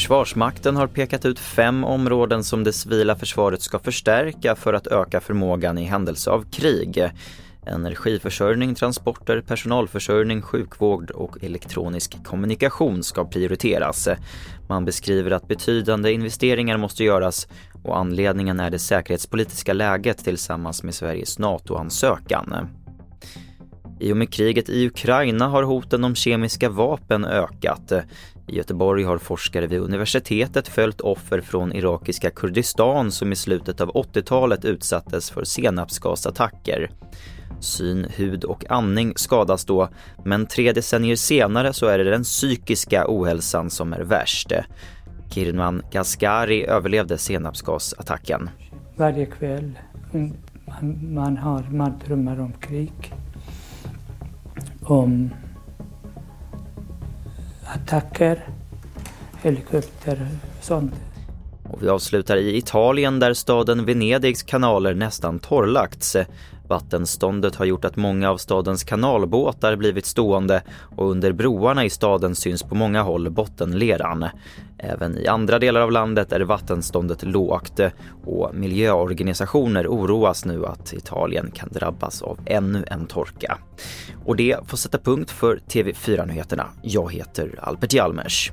Försvarsmakten har pekat ut fem områden som det civila försvaret ska förstärka för att öka förmågan i händelse av krig. Energiförsörjning, transporter, personalförsörjning, sjukvård och elektronisk kommunikation ska prioriteras. Man beskriver att betydande investeringar måste göras och anledningen är det säkerhetspolitiska läget tillsammans med Sveriges NATO-ansökan. I och med kriget i Ukraina har hoten om kemiska vapen ökat. I Göteborg har forskare vid universitetet följt offer från irakiska Kurdistan som i slutet av 80-talet utsattes för senapsgasattacker. Syn, hud och andning skadas då, men tre decennier senare så är det den psykiska ohälsan som är värst. Kirman Gaskari överlevde senapsgasattacken. Varje kväll man, man, har, man drömmer om krig, om attacker, helikopter och sånt. Och vi avslutar i Italien där staden Venedigs kanaler nästan torrlagts. Vattenståndet har gjort att många av stadens kanalbåtar blivit stående och under broarna i staden syns på många håll bottenleran. Även i andra delar av landet är vattenståndet lågt och miljöorganisationer oroas nu att Italien kan drabbas av ännu en torka. Och det får sätta punkt för TV4-nyheterna. Jag heter Albert Hjalmers.